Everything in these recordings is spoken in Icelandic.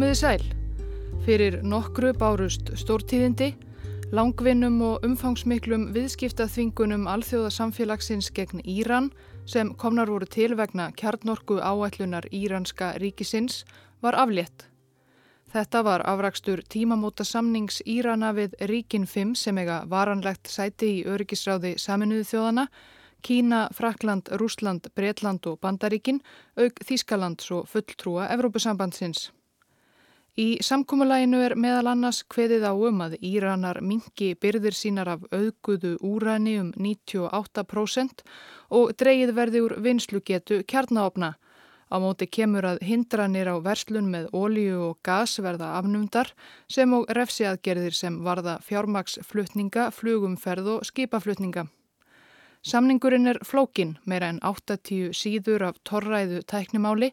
Komiði sæl. Fyrir nokkru bárust stórtíðindi, langvinnum og umfangsmiklum viðskiptaþvingunum alþjóðasamfélagsins gegn Íran sem komnar voru til vegna kjarnorku áætlunar íranska ríkisins var aflétt. Þetta var afrakstur tímamóta samnings Írana við ríkin 5 sem eiga varanlegt sæti í öryggisráði saminuðu þjóðana, Kína, Frakland, Rúsland, Breitland og Bandaríkin, auk Þískalands og fulltrúa Evrópusambandsins. Í samkúmulæginu er meðal annars hveðið á um að Íranar mingi byrðir sínar af auðguðu úræni um 98% og dreyið verði úr vinslugetu kjarnáopna. Á móti kemur að hindranir á verslun með ólíu og gas verða afnumdar sem og refsiaðgerðir sem varða fjármaksflutninga, flugumferð og skipaflutninga. Samningurinn er flókin, meira en 80 síður af torræðu tæknimáli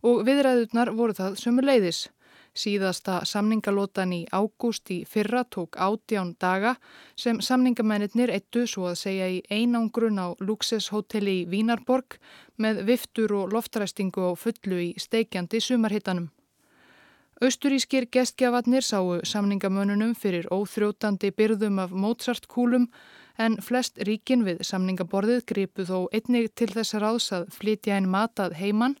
og viðræðurnar voru það sömu leiðis. Síðasta samningalótan í ágúst í fyrra tók átján daga sem samningamennir eittu svo að segja í einangrun á Luxeshoteli í Vínarborg með viftur og loftræstingu á fullu í steikjandi sumarhittanum. Austurískir gestgjafarnir sáu samningamönnunum fyrir óþrjótandi byrðum af Mozart-kúlum en flest ríkin við samningaborðið gripu þó einnig til þess ráðs að flytja einn matað heimann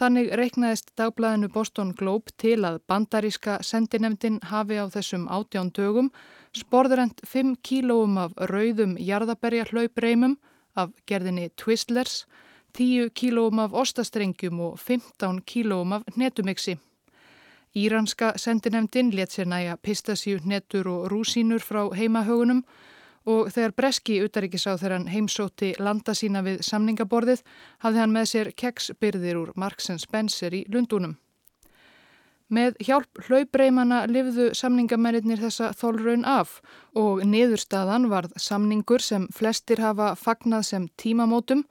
Þannig reiknaðist dagblæðinu Boston Globe til að bandaríska sendinemdin hafi á þessum átján dögum sporðurent 5 kílóum af rauðum jarðaberja hlaupreimum af gerðinni Twistlers, 10 kílóum af ostastrengjum og 15 kílóum af netumixi. Íranska sendinemdin let sér næja pistasíu, netur og rúsínur frá heimahögunum og þegar Breski utaríkisáð þegar hann heimsóti landa sína við samningaborðið hafði hann með sér keksbyrðir úr Marks & Spencer í Lundunum. Með hjálp hlaupreimana lifðu samningamennir þessa þólraun af og niðurstaðan varð samningur sem flestir hafa fagnað sem tímamótum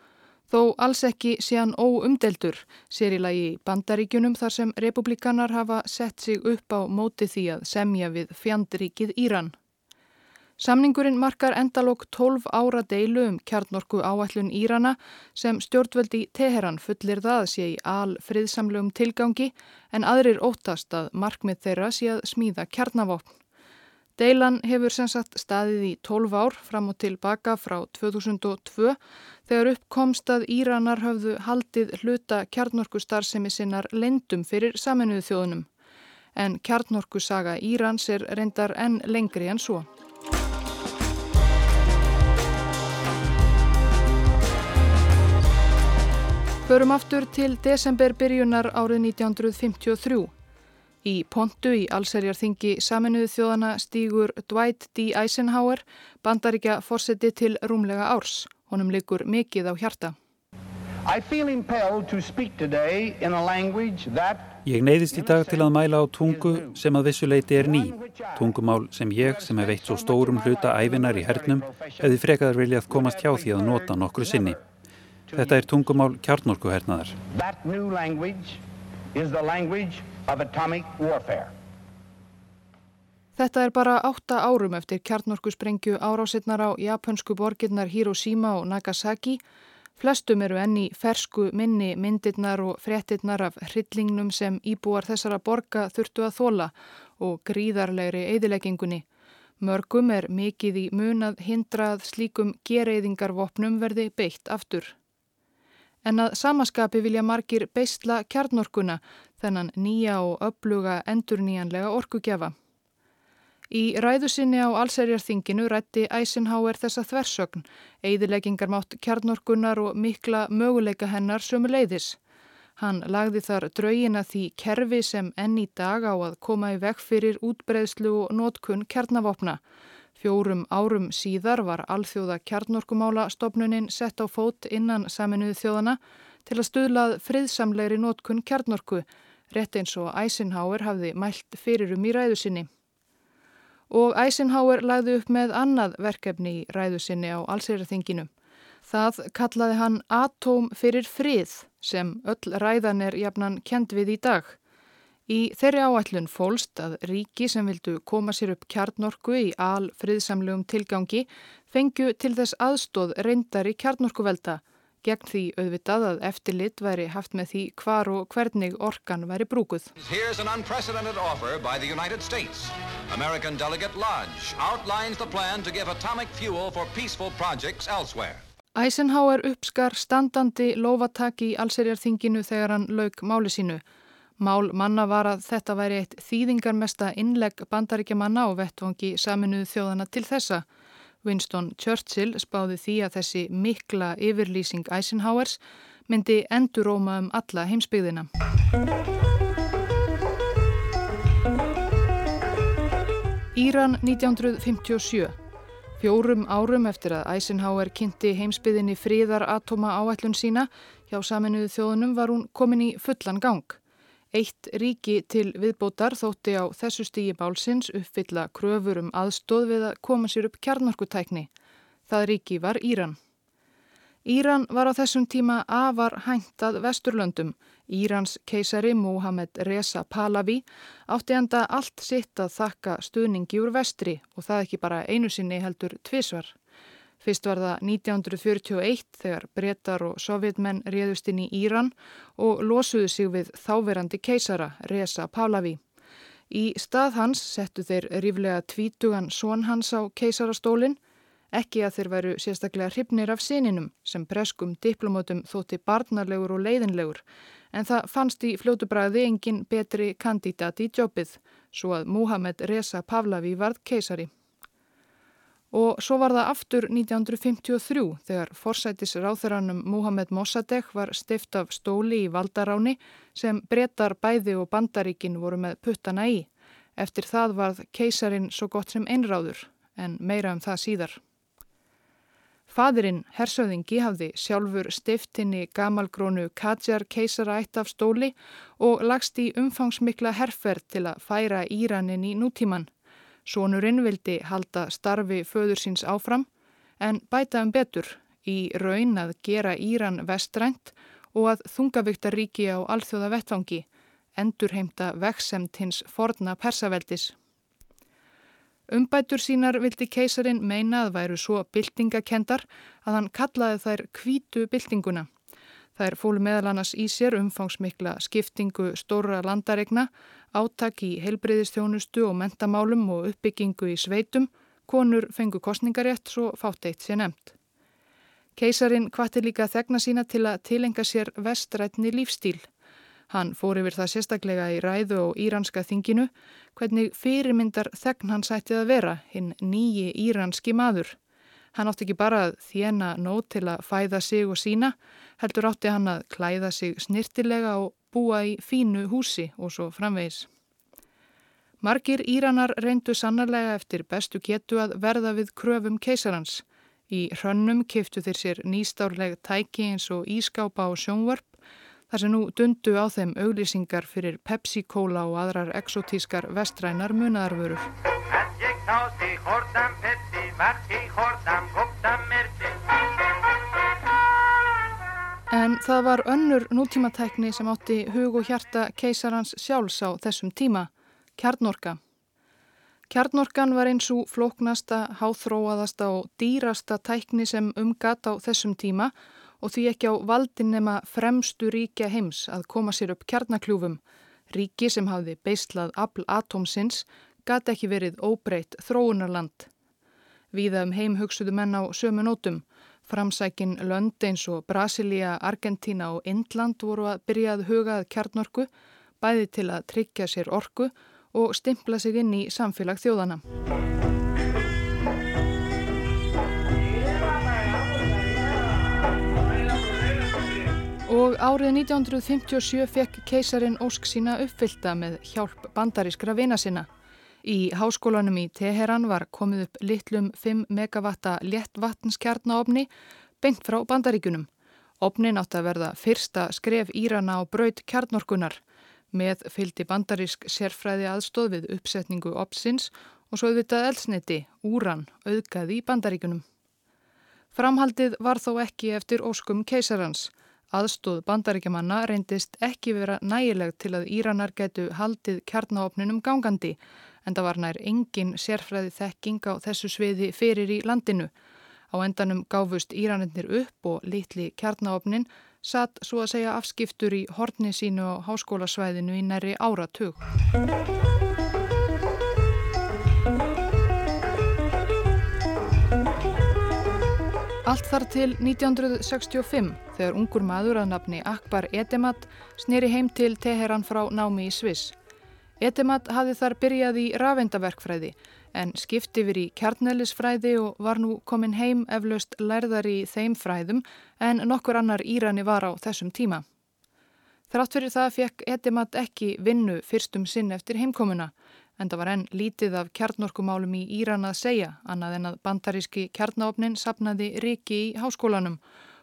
þó alls ekki séan óumdeldur sér í lagi bandaríkjunum þar sem republikanar hafa sett sig upp á móti því að semja við fjandríkið Íran. Samningurinn markar endalók 12 ára deilu um kjarnorku áætlun Írana sem stjórnvöldi Teheran fullir það sé í al friðsamlegum tilgangi en aðrir óttast að markmið þeirra sé að smíða kjarnavopn. Deilan hefur sem sagt staðið í 12 ár fram og tilbaka frá 2002 þegar uppkomst að Íranar höfðu haldið hluta kjarnorku starfsemi sinnar lendum fyrir saminuðu þjóðunum. En kjarnorku saga Írans er reyndar enn lengri en svo. Förum aftur til desember byrjunar árið 1953. Í pontu í allserjarþingi saminuðu þjóðana stýgur Dwight D. Eisenhower bandaríkja fórseti til rúmlega árs. Honum likur mikið á hjarta. Ég neyðist í dag til að mæla á tungu sem að vissuleiti er ný. Tungumál sem ég, sem hef veitt svo stórum hluta æfinar í hernum, hefði frekaðar viljað komast hjá því að nota nokkru sinni. Þetta er tungumál kjarnorkuhernaðar. Þetta er bara átta árum eftir kjarnorkusprengju árásinnar á japansku borgirnar Hiroshima og Nagasaki. Flestum eru enni fersku minni myndirnar og fréttirnar af hryllingnum sem íbúar þessara borga þurftu að þóla og gríðarlegri eðileggingunni. Mörgum er mikið í munað hindrað slíkum gereyðingarvopnum verði beitt aftur. En að samaskapi vilja margir beistla kjarnorkuna þennan nýja og uppluga endurnýjanlega orkugjafa. Í ræðusinni á allserjarþinginu rætti Eisenhower þessa þversögn, eigðileggingar mátt kjarnorkunar og mikla möguleika hennar sömu leiðis. Hann lagði þar draugina því kerfi sem enn í dag á að koma í vekk fyrir útbreðslu og nótkunn kjarnavopna Fjórum árum síðar var alþjóða kjarnorkumála stopnunin sett á fót innan saminuðu þjóðana til að stuðlað friðsamlegri nótkun kjarnorku, rétt eins og Eisenhower hafði mælt fyrir um í ræðusinni. Og Eisenhower lagði upp með annað verkefni í ræðusinni á allsýraþinginu. Það kallaði hann Atóm fyrir frið sem öll ræðan er jafnan kend við í dag. Í þeirri áætlun fólst að ríki sem vildu koma sér upp kjarnorku í al friðsamlegum tilgangi fengju til þess aðstóð reyndar í kjarnorkuvelda gegn því auðvitað að eftirlit væri haft með því hvar og hvernig orkan væri brúkuð. American Delegate Lodge outlines the plan to give atomic fuel for peaceful projects elsewhere. Eisenhower uppskar standandi lofataki í allserjarþinginu þegar hann lauk máli sínu. Mál manna var að þetta væri eitt þýðingarmesta innlegg bandaríkja manna og vettvangi saminuðu þjóðana til þessa. Winston Churchill spáði því að þessi mikla yfirlýsing Eisenhowers myndi enduróma um alla heimsbyggðina. Íran 1957 Fjórum árum eftir að Eisenhower kynnti heimsbyðinni fríðar atoma áætlun sína hjá saminuðu þjóðunum var hún komin í fullan gang. Eitt ríki til viðbótar þótti á þessu stígi bálsins uppfylla kröfur um aðstóð við að koma sér upp kjarnorkutækni. Það ríki var Íran. Íran var á þessum tíma afar hæntað vesturlöndum. Írans keisari Mohamed Reza Pahlavi átti enda allt sitt að þakka stuðningi úr vestri og það ekki bara einu sinni heldur tvísvar. Fyrst var það 1941 þegar brettar og sovjetmenn réðust inn í Íran og losuðu sig við þáverandi keisara, Reza Pahlavi. Í stað hans settu þeir ríflega tvítugan són hans á keisarastólinn, ekki að þeir veru sérstaklega hrifnir af sininum sem preskum diplomótum þótti barnarlegur og leiðinlegur, en það fannst í fljótubræði engin betri kandidat í jobbið, svo að Muhammed Reza Pahlavi varð keisari. Og svo var það aftur 1953 þegar forsætis ráþuranum Muhammed Mossadegh var stift af stóli í valdaráni sem brettar bæði og bandaríkin voru með puttana í. Eftir það varð keisarin svo gott sem einráður, en meira um það síðar. Fadurinn, hersöðingi, hafði sjálfur stiftinni gamalgrónu Kadjar keisara eitt af stóli og lagst í umfangsmikla herfer til að færa Íranin í nútíman. Sónurinn vildi halda starfi föður síns áfram en bæta um betur í raun að gera Íran vestrænt og að þungavíkta ríki á alþjóða vettfangi, endurheimta veksemt hins forna persaveldis. Umbætur sínar vildi keisarin meina að væru svo byltingakendar að hann kallaði þær kvítu byltinguna. Þær fólu meðal annars í sér umfangsmikla skiptingu stóra landaregna átak í heilbreyðistjónustu og mentamálum og uppbyggingu í sveitum, konur fengu kostningarétt svo fátt eitt sé nefnt. Keisarin hvati líka þegna sína til að tilenga sér vestrætni lífstíl. Hann fór yfir það sérstaklega í ræðu og íranska þinginu hvernig fyrirmyndar þegn hann sættið að vera, hinn nýji íranski maður. Hann átti ekki bara að þjena nót til að fæða sig og sína, heldur átti hann að klæða sig snirtilega og búa í fínu húsi og svo framvegis. Margir Íranar reyndu sannarlega eftir bestu getu að verða við kröfum keisarans. Í hrönnum kiftu þeir sér nýstárleg tæki eins og ískápa og sjónvarp þar sem nú dundu á þeim auglýsingar fyrir Pepsi-Cola og aðrar exotískar vestrænar munaðarvörur. En það var önnur nútímatækni sem átti hug og hjarta keisarans sjálfs á þessum tíma, kjarnorka. Kjarnorkan var eins og flóknasta, háþróaðasta og dýrasta tækni sem umgat á þessum tíma og því ekki á valdin nema fremstu ríkja heims að koma sér upp kjarnakljúfum. Ríki sem hafði beislað afl atómsins gati ekki verið óbreytt þróunarland. Víða um heim hugsuðu menn á sömu nótum. Framsækin lönd eins og Brasilia, Argentina og Indland voru að byrjað hugað kjarnorku, bæði til að tryggja sér orku og stimpla sig inn í samfélag þjóðana. Og árið 1957 fekk keisarin Ósk sína uppfylta með hjálp bandarískra vina sinna. Í háskólanum í Teheran var komið upp litlum 5 megavatta léttvatnskjarnaofni beint frá bandaríkunum. Ofnin átt að verða fyrsta skref Írana á braut kjarnorkunar með fyldi bandarísk sérfræði aðstóð við uppsetningu opsins og svo auðvitað elsniti, úran, auðgaði í bandaríkunum. Framhaldið var þó ekki eftir óskum keisarans. Aðstóð bandaríkjamanna reyndist ekki vera nægileg til að Íranar getu haldið kjarnaofninum gangandi en það var nær engin sérfræði þekking á þessu sviði fyrir í landinu. Á endanum gáfust Íranirnir upp og litli kjarnáopnin satt svo að segja afskiptur í horni sínu á háskólasvæðinu í næri áratug. Allt þar til 1965 þegar ungur maður að nafni Akbar Edemat sneri heim til Teheran frá námi í Sviss. Edemat hafði þar byrjað í rafendaverkfræði en skipti yfir í kjarnælisfræði og var nú komin heim eflaust lærðar í þeim fræðum en nokkur annar Írani var á þessum tíma. Þrátt fyrir það fekk Edemat ekki vinnu fyrstum sinn eftir heimkomuna en það var enn lítið af kjarnorkumálum í Íran að segja annað en að bandaríski kjarnáopnin sapnaði riki í háskólanum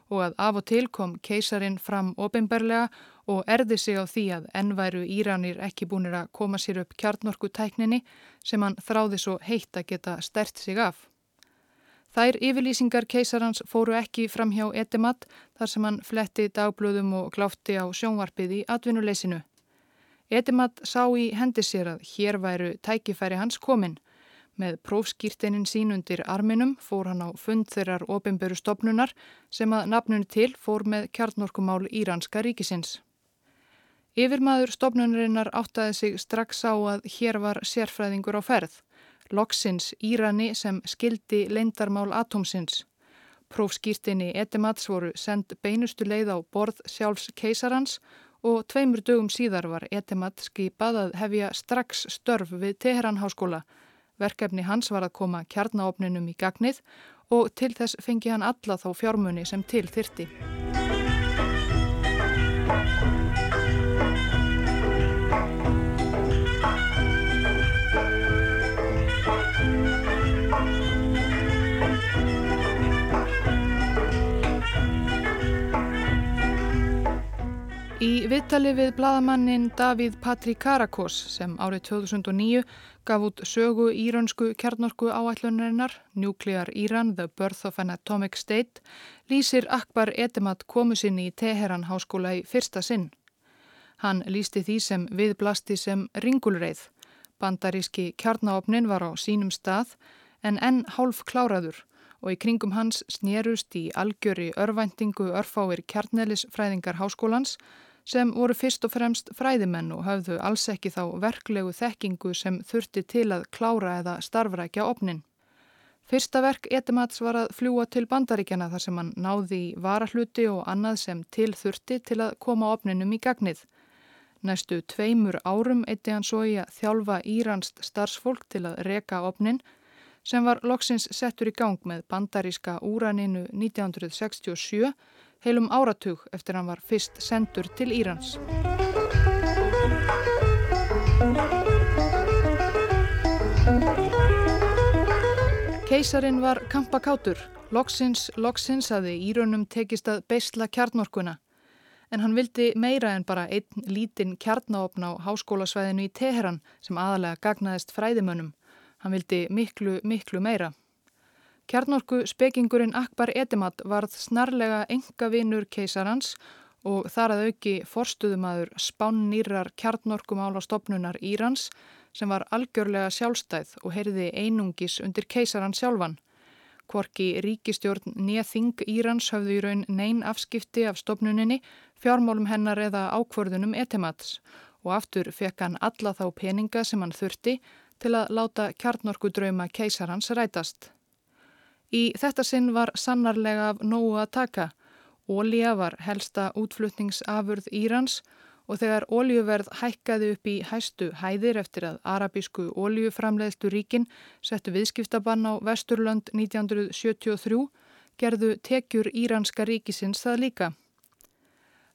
og að af og til kom keisarin fram ofinberlega og erði sig á því að ennværu Íranir ekki búinir að koma sér upp kjarnorku tækninni sem hann þráði svo heitt að geta stert sig af. Þær yfirlýsingar keisarans fóru ekki fram hjá Edemat þar sem hann fletti dagblöðum og gláfti á sjónvarpið í atvinnuleysinu. Edemat sá í hendi sér að hér væru tækifæri hans kominn Með prófskýrteinin sín undir arminum fór hann á fund þeirrar ofinberu stopnunar sem að nafnun til fór með kjarnorkumál Íranska ríkisins. Yfirmaður stopnunarinnar áttaði sig strax á að hér var sérfræðingur á ferð, loksins Írani sem skildi leindarmál atomsins. Prófskýrtinni Etemats voru sendt beinustu leið á borð sjálfs keisarans og tveimur dögum síðar var Etemat skipað að hefja strax störf við Teheran háskóla Verkefni hans var að koma kjarnaopninum í gagnið og til þess fengi hann alla þá fjármunni sem til þyrti. Í viðtali við bladamannin Davíð Patrik Karakos sem árið 2009 gaf út sögu írönsku kjarnorku áætlunarinnar Nuclear Iran, The Birth of an Atomic State lýsir Akbar Edemat komu sinni í Teheran háskóla í fyrsta sinn. Hann lýsti því sem viðblasti sem ringulreið. Bandaríski kjarnáopnin var á sínum stað en enn hálf kláraður og í kringum hans snérust í algjöri örvæntingu örfáir kjarnelisfræðingar háskólans sem voru fyrst og fremst fræðimenn og hafðu alls ekki þá verklegu þekkingu sem þurfti til að klára eða starfrækja opnin. Fyrsta verk Etemats var að fljúa til bandaríkjana þar sem hann náði í varahluti og annað sem til þurfti til að koma opninum í gagnið. Næstu tveimur árum eitti hann svo í að þjálfa íranst starfsfólk til að reka opnin sem var loksins settur í gang með bandaríska úraninu 1967 heilum áratug eftir hann var fyrst sendur til Írans. Keisarin var kampakátur, loksins, loksins aði Írönum tekist að beisla kjarnorkuna. En hann vildi meira en bara einn lítinn kjarnáopn á háskólasvæðinu í Teheran sem aðalega gagnaðist fræðimönnum. Hann vildi miklu, miklu meira. Kjarnorku spekingurinn Akbar Edemat varð snarlega enga vinur keisarans og þar að auki forstuðumadur spánnýrar kjarnorkumála stopnunar Írans sem var algjörlega sjálfstæð og heyrði einungis undir keisaran sjálfan. Kvorki ríkistjórn Nething Írans höfðu í raun neyn afskipti af stopnuninni, fjármálum hennar eða ákvörðunum Etemats og aftur fekk hann alla þá peninga sem hann þurfti til að láta kjarnorkudrauma keisarans rætast. Í þetta sinn var sannarlega af nógu að taka. Ólíja var helsta útflutningsafurð Írans og þegar ólíuverð hækkaði upp í hæstu hæðir eftir að arabísku ólíuframleðstu ríkin settu viðskiptabann á Vesturlönd 1973 gerðu tekjur Íranska ríkisins það líka.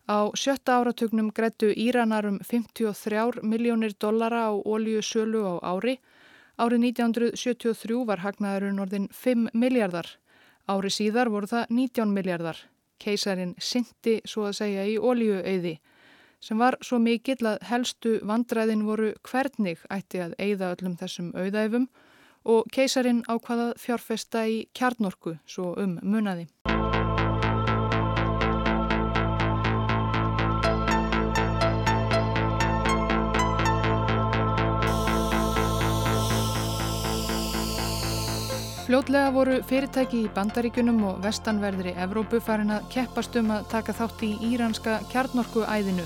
Á sjötta áratugnum grættu Íranarum 53 miljónir dollara á ólíusölu á ári Árið 1973 var hagnaðurinn orðin 5 miljardar. Árið síðar voru það 19 miljardar. Keisarin syndi svo að segja í ólíuauði sem var svo mikill að helstu vandræðin voru hvernig ætti að eigða öllum þessum auðæfum og keisarin ákvaðað fjárfesta í kjarnorku svo um munaði. Fljótlega voru fyrirtæki í bandaríkunum og vestanverðri Evrópu farin að keppast um að taka þátt í íranska kjarnorku æðinu.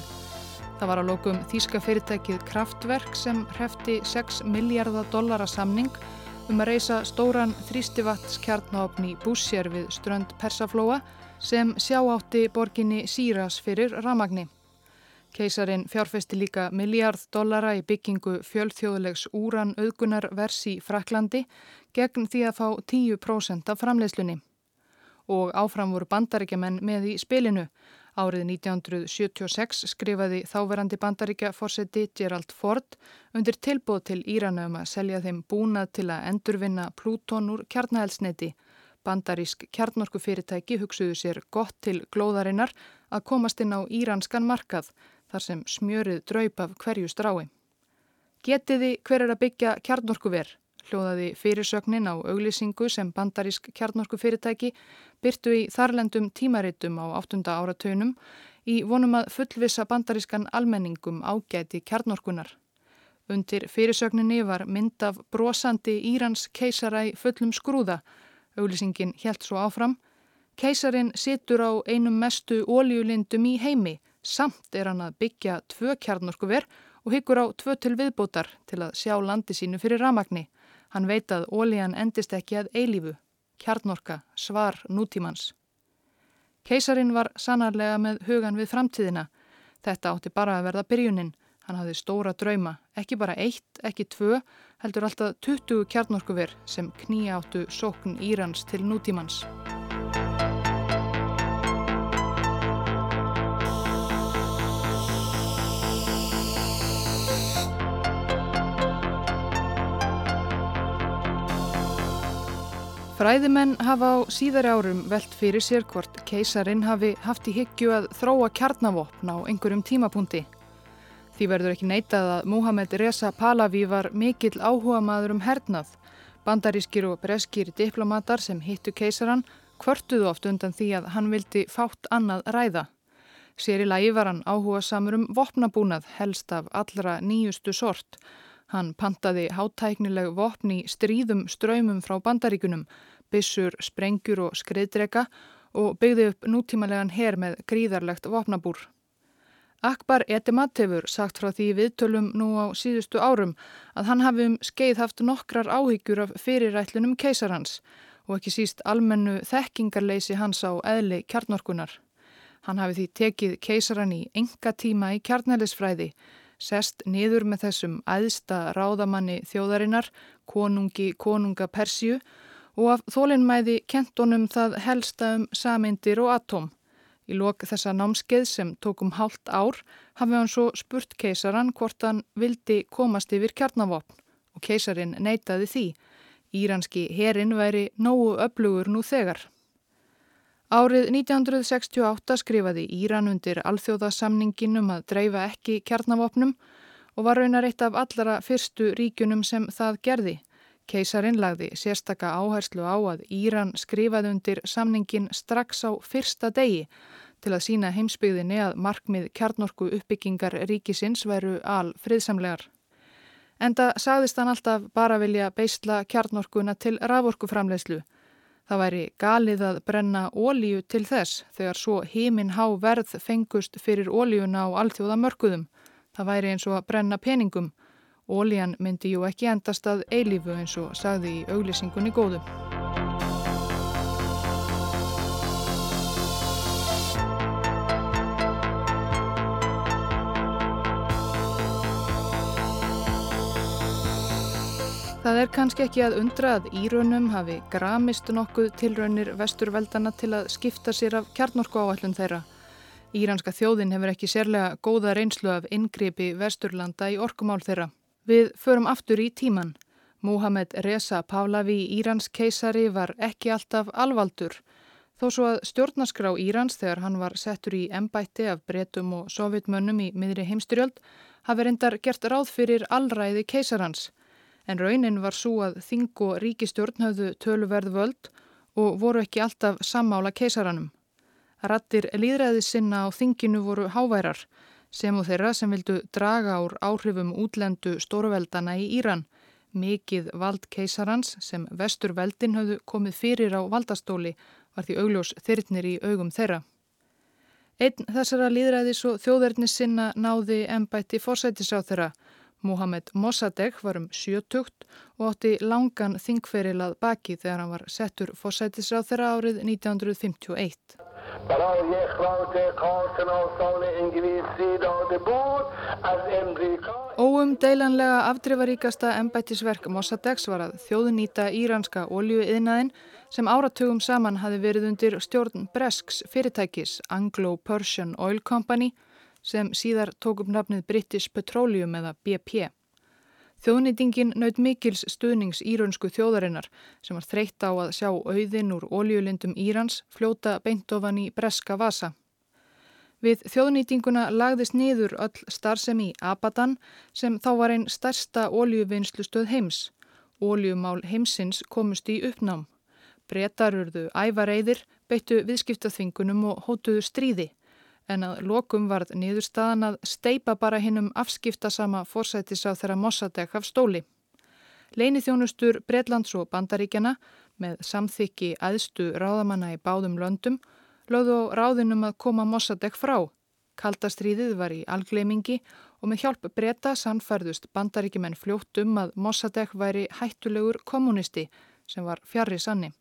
Það var á lókum þýska fyrirtækið Kraftwerk sem hrefti 6 miljardar dollara samning um að reysa stóran þrýstivatts kjarnáfn í bússér við strönd Persaflóa sem sjá átti borginni Sýras fyrir ramagni. Keisarin fjárfesti líka miljard dollara í byggingu fjöldþjóðlegs úran auðgunar vers í Fraklandi gegn því að fá 10% af framleiðslunni. Og áfram voru bandaríkjaman með í spilinu. Árið 1976 skrifaði þáverandi bandaríkja fórseti Gerald Ford undir tilbúð til Írana um að selja þeim búnað til að endurvinna Plúton úr kjarnahelsneti. Bandarísk kjarnorkufyrirtæki hugsuðu sér gott til glóðarinnar að komast inn á íranskan markað þar sem smjörið draup af hverju strái. Getiði hver er að byggja kjarnorkuver, hljóðaði fyrirsögnin á auglýsingu sem bandarísk kjarnorkufyrirtæki byrtu í þarlendum tímaritum á 8. áratöunum í vonum að fullvisa bandarískan almenningum ágæti kjarnorkunar. Undir fyrirsögninni var mynd af brosandi Írans keisaræ fullum skrúða. Auglýsingin helt svo áfram. Keisarin situr á einum mestu óljulindum í heimi Samt er hann að byggja tvö kjarnorkuver og hyggur á tvö til viðbótar til að sjá landi sínu fyrir ramagni. Hann veit að ólíjan endist ekki að eilífu. Kjarnorka, svar nútímans. Keisarin var sannarlega með hugan við framtíðina. Þetta átti bara að verða byrjunin. Hann hafði stóra drauma, ekki bara eitt, ekki tvö, heldur alltaf 20 kjarnorkuver sem knýja áttu sókn Írans til nútímans. Fræðimenn hafa á síðari árum velt fyrir sér hvort keisarin hafi haft í hyggju að þróa kjarnavopn á einhverjum tímapunkti. Því verður ekki neitað að Muhammed Reza Pahlavi var mikill áhuga maður um hernað. Bandarískir og breskir diplomatar sem hittu keisaran kvörtuðu oft undan því að hann vildi fátt annað ræða. Sér í lagi var hann áhuga samur um vopnabúnað helst af allra nýjustu sort. Hann pantaði hátæknileg vopn í stríðum ströymum frá bandaríkunum, bissur, sprengjur og skriðdrega og byggði upp nútímalegan her með gríðarlegt vopnabúr. Akbar Etimat hefur sagt frá því viðtölum nú á síðustu árum að hann hafi um skeið haft nokkrar áhyggjur af fyrirætlunum keisarhans og ekki síst almennu þekkingarleysi hans á eðli kjarnorkunar. Hann hafi því tekið keisaran í enga tíma í kjarnælisfræði sest niður með þessum æðsta ráðamanni þjóðarinnar, konungi konunga Persju og af þólinnmæði kentonum það helsta um samindir og atóm. Í lok þessa námskeið sem tókum hálft ár hafi hann svo spurt keisaran hvort hann vildi komast yfir kjarnavopn og keisarin neytaði því. Íranski herin væri nógu öflugur nú þegar. Árið 1968 skrifaði Íran undir alþjóðasamningin um að dreifa ekki kjarnavopnum og var raunar eitt af allara fyrstu ríkunum sem það gerði. Keisarin lagði sérstaka áherslu á að Íran skrifaði undir samningin strax á fyrsta degi til að sína heimsbyggðinni að markmið kjarnorku uppbyggingar ríkisins veru al friðsamlegar. Enda sagðist hann alltaf bara vilja beisla kjarnorkuna til raforkuframlegslu Það væri galið að brenna ólíu til þess þegar svo heiminn há verð fengust fyrir ólíuna á alltjóða mörguðum. Það væri eins og að brenna peningum. Ólían myndi jú ekki endast að eilífu eins og sagði í auglýsingunni góðum. Það er kannski ekki að undra að írönum hafi gramist nokkuð tilraunir vesturveldana til að skipta sér af kjarnorku áallun þeirra. Íranska þjóðin hefur ekki sérlega góða reynslu af inngripi vesturlanda í orkumál þeirra. Við förum aftur í tíman. Mohamed Reza Pahlavi Írans keisari var ekki alltaf alvaldur. Þó svo að stjórnaskrá Írans þegar hann var settur í embætti af bretum og sovjetmönnum í miðri heimstyrjöld hafi reyndar gert ráð fyrir allræði keisarans en raunin var svo að þing og ríkistjórn höfðu töluverð völd og voru ekki alltaf sammála keisaranum. Rattir líðræði sinna á þinginu voru háværar sem og þeirra sem vildu draga úr áhrifum útlendu stórveldana í Íran. Mikið vald keisarans sem vestur veldin höfðu komið fyrir á valdastóli var því augljós þyrnir í augum þeirra. Einn þessara líðræðis og þjóðverðnis sinna náði ennbætti fórsætisáð þeirra Mohamed Mossadegh var um sjötugt og átti langan þingferilað baki þegar hann var settur fórsætisráð þeirra árið 1951. Óum deilanlega afdrifaríkasta embættisverk Mossadeghs var að þjóðnýta íranska oljuiðnaðin sem áratugum saman hafi verið undir stjórn Bresks fyrirtækis Anglo-Persian Oil Company sem síðar tók upp nafnið British Petroleum eða BP. Þjóðnýtingin naut mikils stuðnings íraunsku þjóðarinnar sem var þreytt á að sjá auðin úr óljulindum Írans fljóta beintofan í breska vasa. Við þjóðnýtinguna lagðist niður öll starfsemi í Abadan sem þá var einn stærsta óljuvinnslustöð heims. Óljumál heimsins komust í uppnám. Bretarurðu ævareiðir beittu viðskiptaþvingunum og hótuðu stríði en að lokum varð niðurstaðan að steipa bara hinnum afskiptasama fórsættis á þeirra Mossadegh af stóli. Leini þjónustur Breitlands og Bandaríkjana með samþykki aðstu ráðamanna í báðum löndum lögðu á ráðinum að koma Mossadegh frá. Kaldastríðið var í algleimingi og með hjálp breyta sannfærðust bandaríkjumenn fljótt um að Mossadegh væri hættulegur kommunisti sem var fjarrri sanni.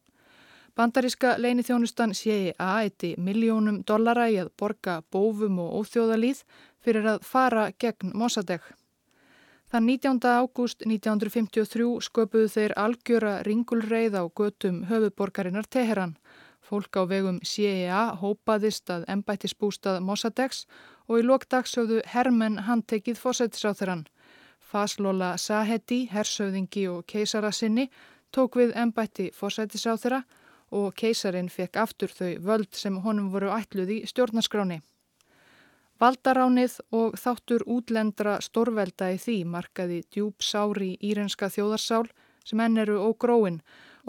Bandaríska leinithjónustan CIA eitti miljónum dollara í að borga bófum og óþjóðalíð fyrir að fara gegn Mossadegh. Þann 19. ágúst 1953 sköpuðu þeir algjöra ringulreið á götum höfuborgarinnar Teheran. Fólk á vegum CIA hópaðist að embættisbústað Mossadeghs og í lokdagsögðu hermenn handtekið fósættisáþurann. Faslola Sahedi, hersöðingi og keisara sinni tók við embætti fósættisáþura og keisarin fekk aftur þau völd sem honum voru ætluð í stjórnarskráni. Valdaránið og þáttur útlendra stórvelda í því markaði djúb sári írenska þjóðarsál sem enn eru ógróin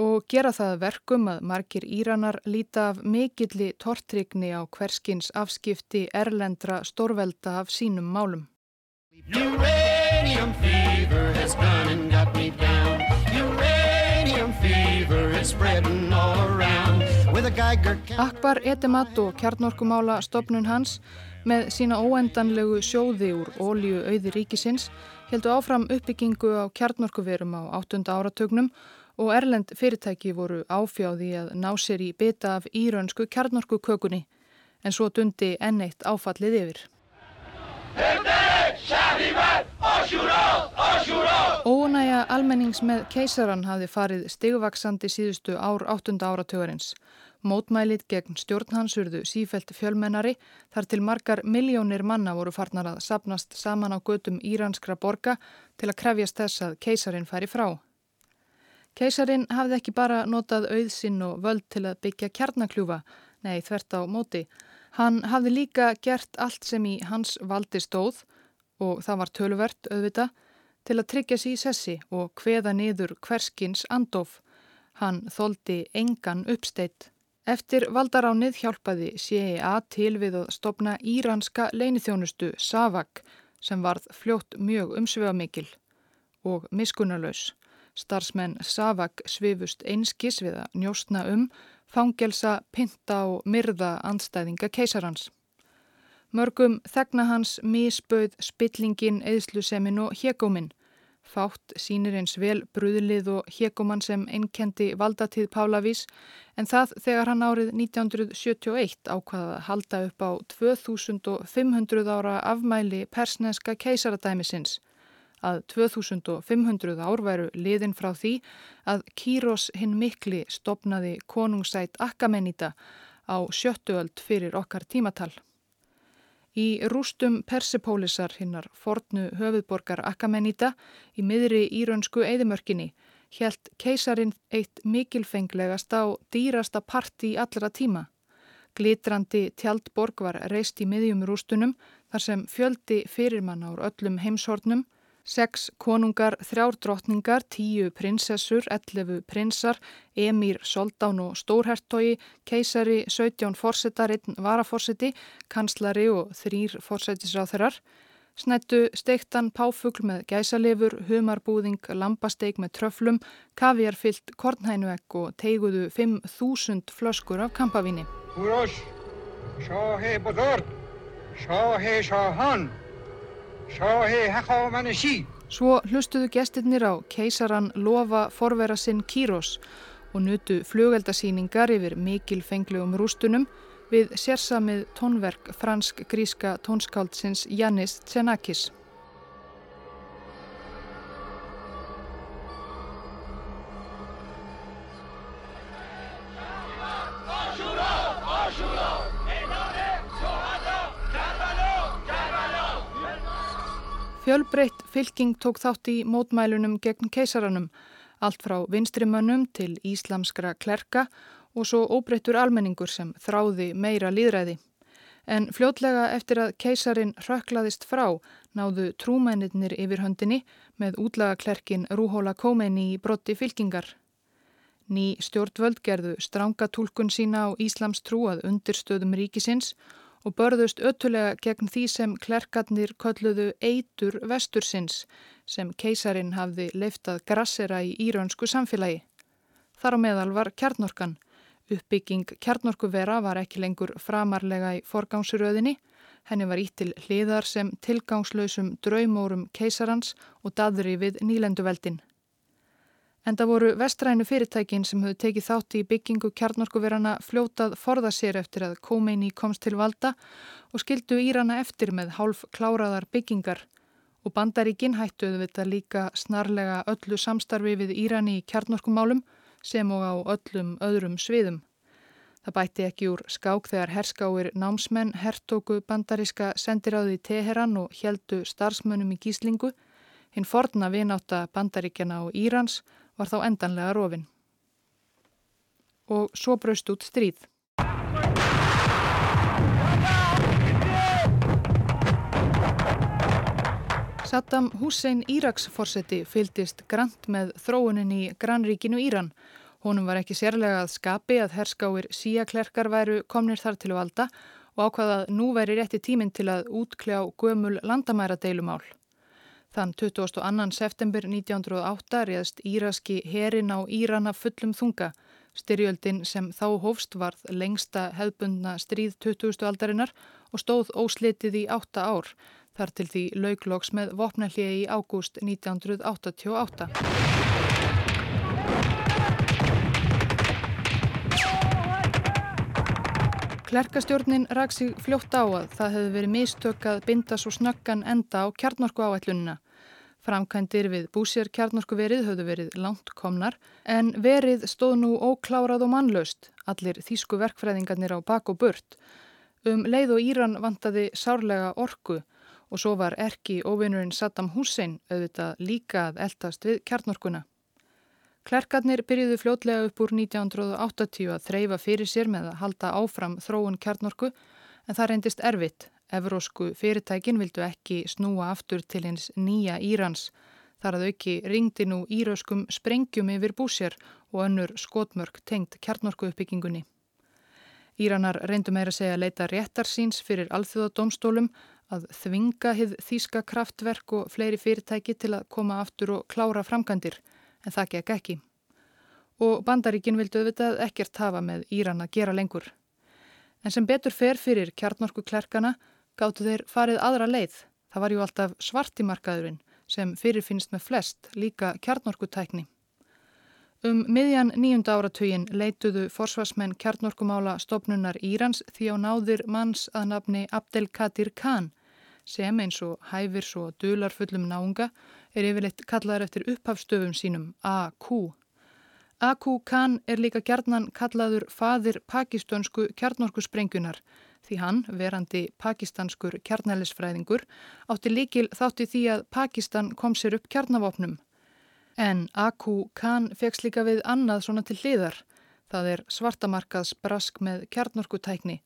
og gera það verkum að margir íranar líta af mikilli tortrygni á hverskins afskipti erlendra stórvelda af sínum málum. Akbar Edemat og kjarnorkumála stopnun hans með sína óendanlegu sjóði úr ólíu auði ríkisins heldu áfram uppbyggingu á kjarnorkuverum á 8. áratögnum og Erlend fyrirtæki voru áfjáði að ná sér í bytta af íraunsku kjarnorkukökunni en svo dundi enneitt áfallið yfir. Ónæja almennings með keisaran hafi farið stigvaksandi síðustu ár 8. áratögarins. Mótmælið gegn stjórnhansurðu sífelt fjölmennari þar til margar miljónir manna voru farnar að sapnast saman á götum íranskra borga til að krefjast þess að keisarin færi frá. Keisarin hafði ekki bara notað auðsinn og völd til að byggja kjarnakljúfa, nei þvert á móti. Hann hafði líka gert allt sem í hans valdi stóð og það var töluvert auðvita til að tryggja sér í sessi og hveða niður hverskins andof. Hann þóldi engan uppsteitt. Eftir valdaránið hjálpaði CIA til við að stopna íranska leinithjónustu Savak sem varð fljótt mjög umsvegamikil og miskunnulegs. Starsmenn Savak svifust einskis við að njóstna um, fangelsa, pinta og myrða anstæðinga keisarhans. Mörgum þegna hans misböð spillingin, eðslusemin og hegóminn Fátt sínir eins vel brúðlið og hekomann sem einnkendi valdatíð Pálavís en það þegar hann árið 1971 ákvaða að halda upp á 2500 ára afmæli persneska keisaradæmisins. Að 2500 ár væru liðin frá því að Kýros hinn mikli stopnaði konungsætt Akamenita á sjöttuöld fyrir okkar tímatal. Í rústum Persepólisar hinnar fornu höfuðborgar Akamenita í miðri íraunsku eðimörkinni helt keisarin eitt mikilfenglegast á dýrasta parti allra tíma. Glitrandi tjaldborg var reist í miðjum rústunum þar sem fjöldi fyrirmann ár öllum heimshornum Seks konungar, þrjár drottningar, tíu prinsessur, ellefu prinsar, emýr, soldán og stórhertogi, keisari, 17 fórsetar, einn varaforseti, kanslari og þrýr fórsetisráþurar, Snættu steiktan páfugl með gæsalefur, humarbúðing, lambasteik með tröflum, kaviarfyllt kornhænuegg og teiguðu 5.000 flöskur af kampavíni. Húrós, sjáhei bodor, sjáhei sjáhann, sjáhei hekkámanisí. Svo hlustuðu gestirnir á keisaran lofa forvera sinn Kírós og nutu flugeldasýningar yfir mikil fenglegum rústunum við sérsamið tónverk fransk-gríska tónskáldsins Jannis Tsenakis. Fjölbreytt fylking tók þátt í mótmælunum gegn keisaranum, allt frá vinstrimönnum til íslamskra klerka og svo óbreyttur almenningur sem þráði meira líðræði. En fljótlega eftir að keisarin rökklaðist frá náðu trúmennir yfir höndinni með útlagaklerkin Rúhóla Kómeni í brotti fylkingar. Ný stjórnvöld gerðu stránga tólkun sína á Íslams trúað undirstöðum ríkisins og börðust öttulega gegn því sem klerkarnir kölluðu eitur vestursins sem keisarin hafði leiftað grassera í íraunsku samfélagi. Þar á meðal var kjarnorkan. Uppbygging kjarnorkuvera var ekki lengur framarlega í forgámsuröðinni. Henni var ítt til hliðar sem tilgangslausum draumórum keisarans og dadri við nýlenduveldin. En það voru vestrænu fyrirtækin sem höfðu tekið þátti í byggingu kjarnorkuverana fljótað forða sér eftir að Khomeini komst til valda og skildu Írana eftir með hálf kláraðar byggingar og bandaríkin hættuðu við þetta líka snarlega öllu samstarfi við Írani í kjarnorkumálum sem og á öllum öðrum sviðum. Það bætti ekki úr skák þegar herskáir námsmenn hertóku bandaríska sendiráði í Teheran og heldu starfsmönnum í gíslingu, hinn forna vináta bandaríkjana og Írans var þá endanlega rofin. Og svo braust út stríð. Saddam Hussein Íraks-forseti fylgist grant með þróunin í grannríkinu Íran. Honum var ekki sérlega að skapi að herskáir síaklerkar væru komnir þar til valda og ákvaðað nú væri rétti tíminn til að útkljá gömul landamæra deilumál. Þann 22. september 1908 réðst íraski herin á Írana fullum þunga. Styrjöldin sem þá hófst varð lengsta hefbundna stríð 20. aldarinnar og stóð óslitið í 8 ár, þar til því laugloks með vopnallið í ágúst 1988. Klerkastjórnin rak sig fljótt á að það hefði verið mistök að binda svo snöggan enda á kjarnorku áætlunina. Framkændir við búsér kjarnorkuverið höfðu verið langt komnar en verið stóð nú óklárað og mannlaust, allir þýsku verkfræðingarnir á bak og burt. Um leið og Íran vantaði sárlega orku og svo var erki óvinnurinn Saddam Hussein auðvitað líka að eldast við kjarnorkuna. Klerkarnir byrjuðu fljótlega upp úr 1980 að þreyfa fyrir sér með að halda áfram þróun kjarnorku en það reyndist erfitt Evrósku fyrirtækin vildu ekki snúa aftur til hins nýja Írans. Þar að auki ringdi nú íröskum sprengjum yfir búsér og önnur skotmörk tengt kjarnorku uppbyggingunni. Íranar reyndu meira segja að leita réttar síns fyrir alþjóðadómstólum að þvinga hið þýska kraftverk og fleiri fyrirtæki til að koma aftur og klára framkandir, en það gekk ekki. Og bandaríkin vildu auðvitað ekkert hafa með Íran að gera lengur. En sem betur fer fyrir kjarnorku klerkana gáttu þeir farið aðra leið. Það var ju alltaf svartimarkaðurinn sem fyrirfinnst með flest, líka kjarnorkutækni. Um miðjan nýjunda áratugin leituðu forsvarsmenn kjarnorkumála stopnunar Írans því á náðir manns að nafni Abdelkadir Khan sem eins og hæfir svo dularfullum náunga er yfirleitt kallaður eftir upphafstöfum sínum AQ. AQ Khan er líka gjarnan kallaður fadir pakistönsku kjarnorkusprengunar því hann, verandi pakistanskur kjarnælisfræðingur, átti líkil þátti því að Pakistan kom sér upp kjarnavopnum. En Aku Khan fegst líka við annað svona til hliðar. Það er svartamarkaðs brask með kjarnorkutækni,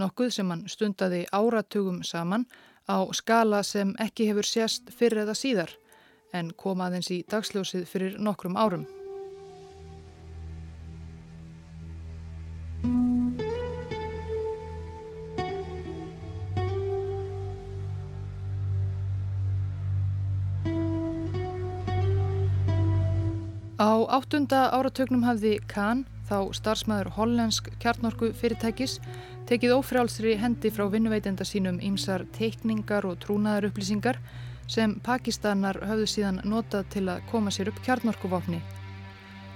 nokkuð sem hann stundaði áratugum saman á skala sem ekki hefur sérst fyrir eða síðar en kom aðeins í dagsljósið fyrir nokkrum árum. Á áttunda áratögnum hafði Kahn, þá starfsmæður hollensk kjarnorku fyrirtækis, tekið ófrjálsri hendi frá vinnuveitenda sínum ímsar teikningar og trúnaðar upplýsingar sem Pakistanar höfðu síðan notað til að koma sér upp kjarnorkuvopni.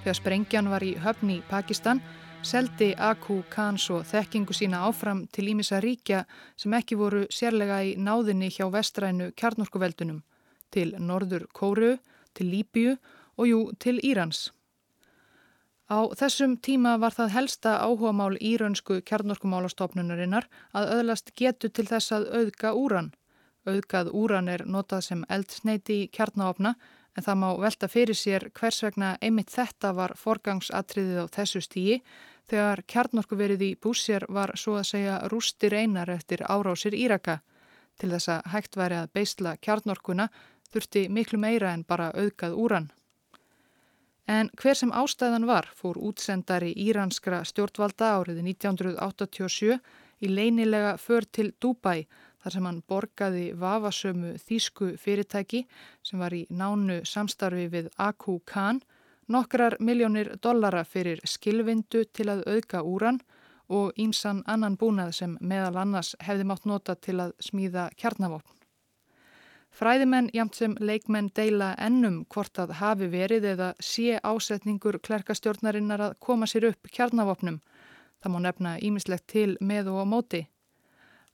Þegar sprengjan var í höfni í Pakistan seldi Aku Khan svo þekkingu sína áfram til Ímisa ríkja sem ekki voru sérlega í náðinni hjá vestrænu kjarnorkuveldunum, til Norður Kóru, til Líbíu og jú til Írans. Á þessum tíma var það helsta áhugamál íraunsku kjarnorkumálastofnunarinnar að öðlast getu til þess að auðga úran. Auðgað úran er notað sem eldsneiti í kjarnáfna en það má velta fyrir sér hvers vegna einmitt þetta var forgangsatriðið á þessu stíi þegar kjarnorkuverið í búsér var svo að segja rústir einar eftir árásir Íraka. Til þess að hægt væri að beisla kjarnorkuna þurfti miklu meira en bara auðgað úran. En hver sem ástæðan var fór útsendari íranskra stjórnvalda árið 1987 í leinilega för til Dubai þar sem hann borgaði vafasömu þýsku fyrirtæki sem var í nánu samstarfi við Aku Khan nokkrar miljónir dollara fyrir skilvindu til að auðga úran og ímsan annan búnað sem meðal annars hefði mátt nota til að smíða kjarnavopn. Fræðimenn jamt sem leikmenn deila ennum hvort að hafi verið eða sé ásetningur klerkastjórnarinnar að koma sér upp kjarnavopnum. Það má nefna ímislegt til með og á móti.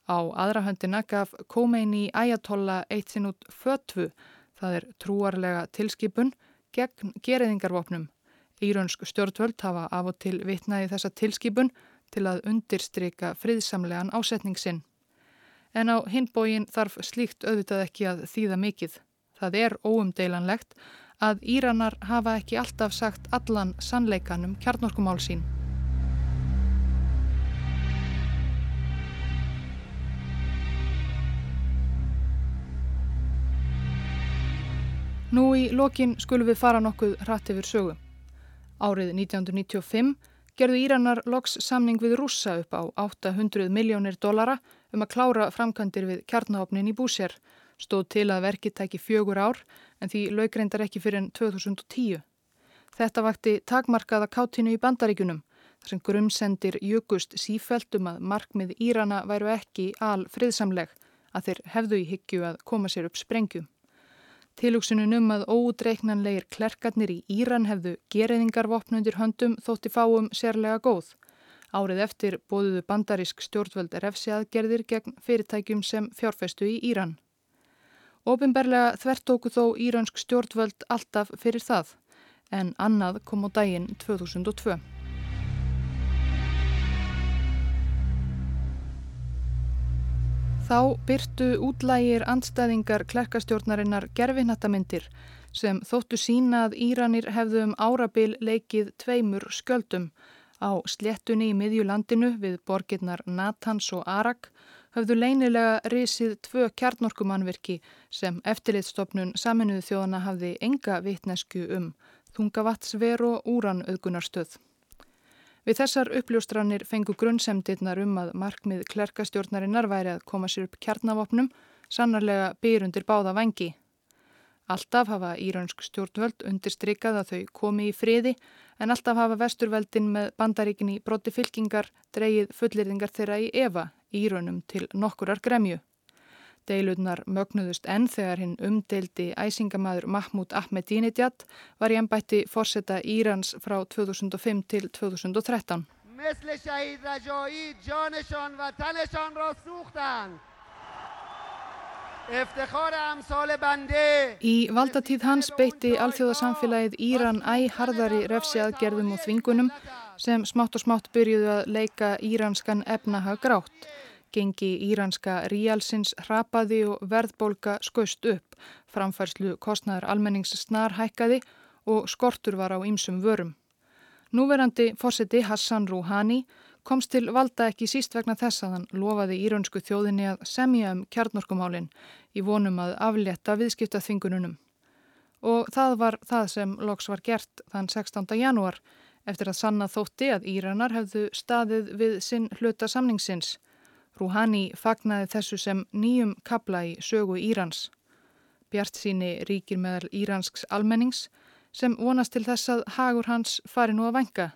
Á aðrahöndina gaf Khomeini Ayatollah eitt sinn út fötvu, það er trúarlega tilskipun, gegn geriðingarvopnum. Írönsk stjórnvöld hafa af og til vitnaði þessa tilskipun til að undirstryka friðsamlegan ásetning sinn. En á hinbógin þarf slíkt auðvitað ekki að þýða mikið. Það er óumdeilanlegt að Íranar hafa ekki alltaf sagt allan sannleikanum kjarnorkumál sín. Nú í lokin skulum við fara nokkuð hratt yfir sögu. Árið 1995 gerðu Íranar loks samning við rússa upp á 800 miljónir dollara um að klára framkvæmdir við kjarnahopnin í búsér. Stóð til að verkið tæki fjögur ár en því laugreindar ekki fyrir enn 2010. Þetta vakti takmarkaða káttinu í bandaríkunum þar sem grumsendir jökust sífældum að markmið Írana væru ekki al friðsamleg að þeir hefðu í hyggju að koma sér upp sprengjum. Tilugsunum um að ódreiknanlegir klerkarnir í Íran hefðu geriðingarvopnundir höndum þótti fáum sérlega góð. Árið eftir bóðuðu bandarísk stjórnvöld refsi aðgerðir gegn fyrirtækjum sem fjárfestu í Íran. Óbimberlega þvertóku þó írönsk stjórnvöld alltaf fyrir það, en annað kom á daginn 2002. Þá byrtu útlægir andstæðingar klerkastjórnarinnar gerfinatamindir sem þóttu sína að Íranir hefðu um árabil leikið tveimur skjöldum. Á sléttunni í miðjulandinu við borgirnar Natans og Arak höfðu leinilega risið tvö kjarnorkumannverki sem eftirlitstofnun saminuðu þjóðana hafði enga vitnesku um, þungavatsver og úranauðgunarstöð. Við þessar uppljóstranir fengu grunnsemdirnar um að markmið klerkastjórnarinnar væri að koma sér upp kjarnavopnum, sannarlega byrjundir báða vangi. Alltaf hafa írönsk stjórnvöld undirstrykað að þau komi í friði en alltaf hafa vesturveldin með bandaríkin í broti fylkingar dreyið fullirðingar þeirra í Eva, írönum til nokkurar gremju. Deilurnar mögnuðust enn þegar hinn umdeildi æsingamaður Mahmoud Ahmedinejad var í ennbætti fórseta Írans frá 2005 til 2013. Í valdatíð hans beitti alþjóðasamfélagið Íran æharðari refsi aðgerðum og þvingunum sem smátt og smátt byrjuðu að leika íranskan efnaha grátt. Gengi íranska ríalsins hrapaði og verðbólka skust upp, framfærslu kostnæður almennings snar hækkaði og skortur var á ýmsum vörum. Núverandi fórseti Hassan Rouhani komst til valda ekki síst vegna þess að hann lofaði íransku þjóðinni að semja um kjarnorkumálinn í vonum að aflétta viðskipta þvingununum. Og það var það sem loks var gert þann 16. janúar eftir að sanna þótti að Íranar hefðu staðið við sinn hluta samningsins Rouhani fagnaði þessu sem nýjum kabla í sögu Írans. Bjart síni ríkir meðal íransks almennings sem vonast til þess að hagur hans fari nú að vanga.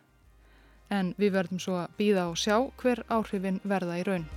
En við verðum svo að býða og sjá hver áhrifin verða í raun.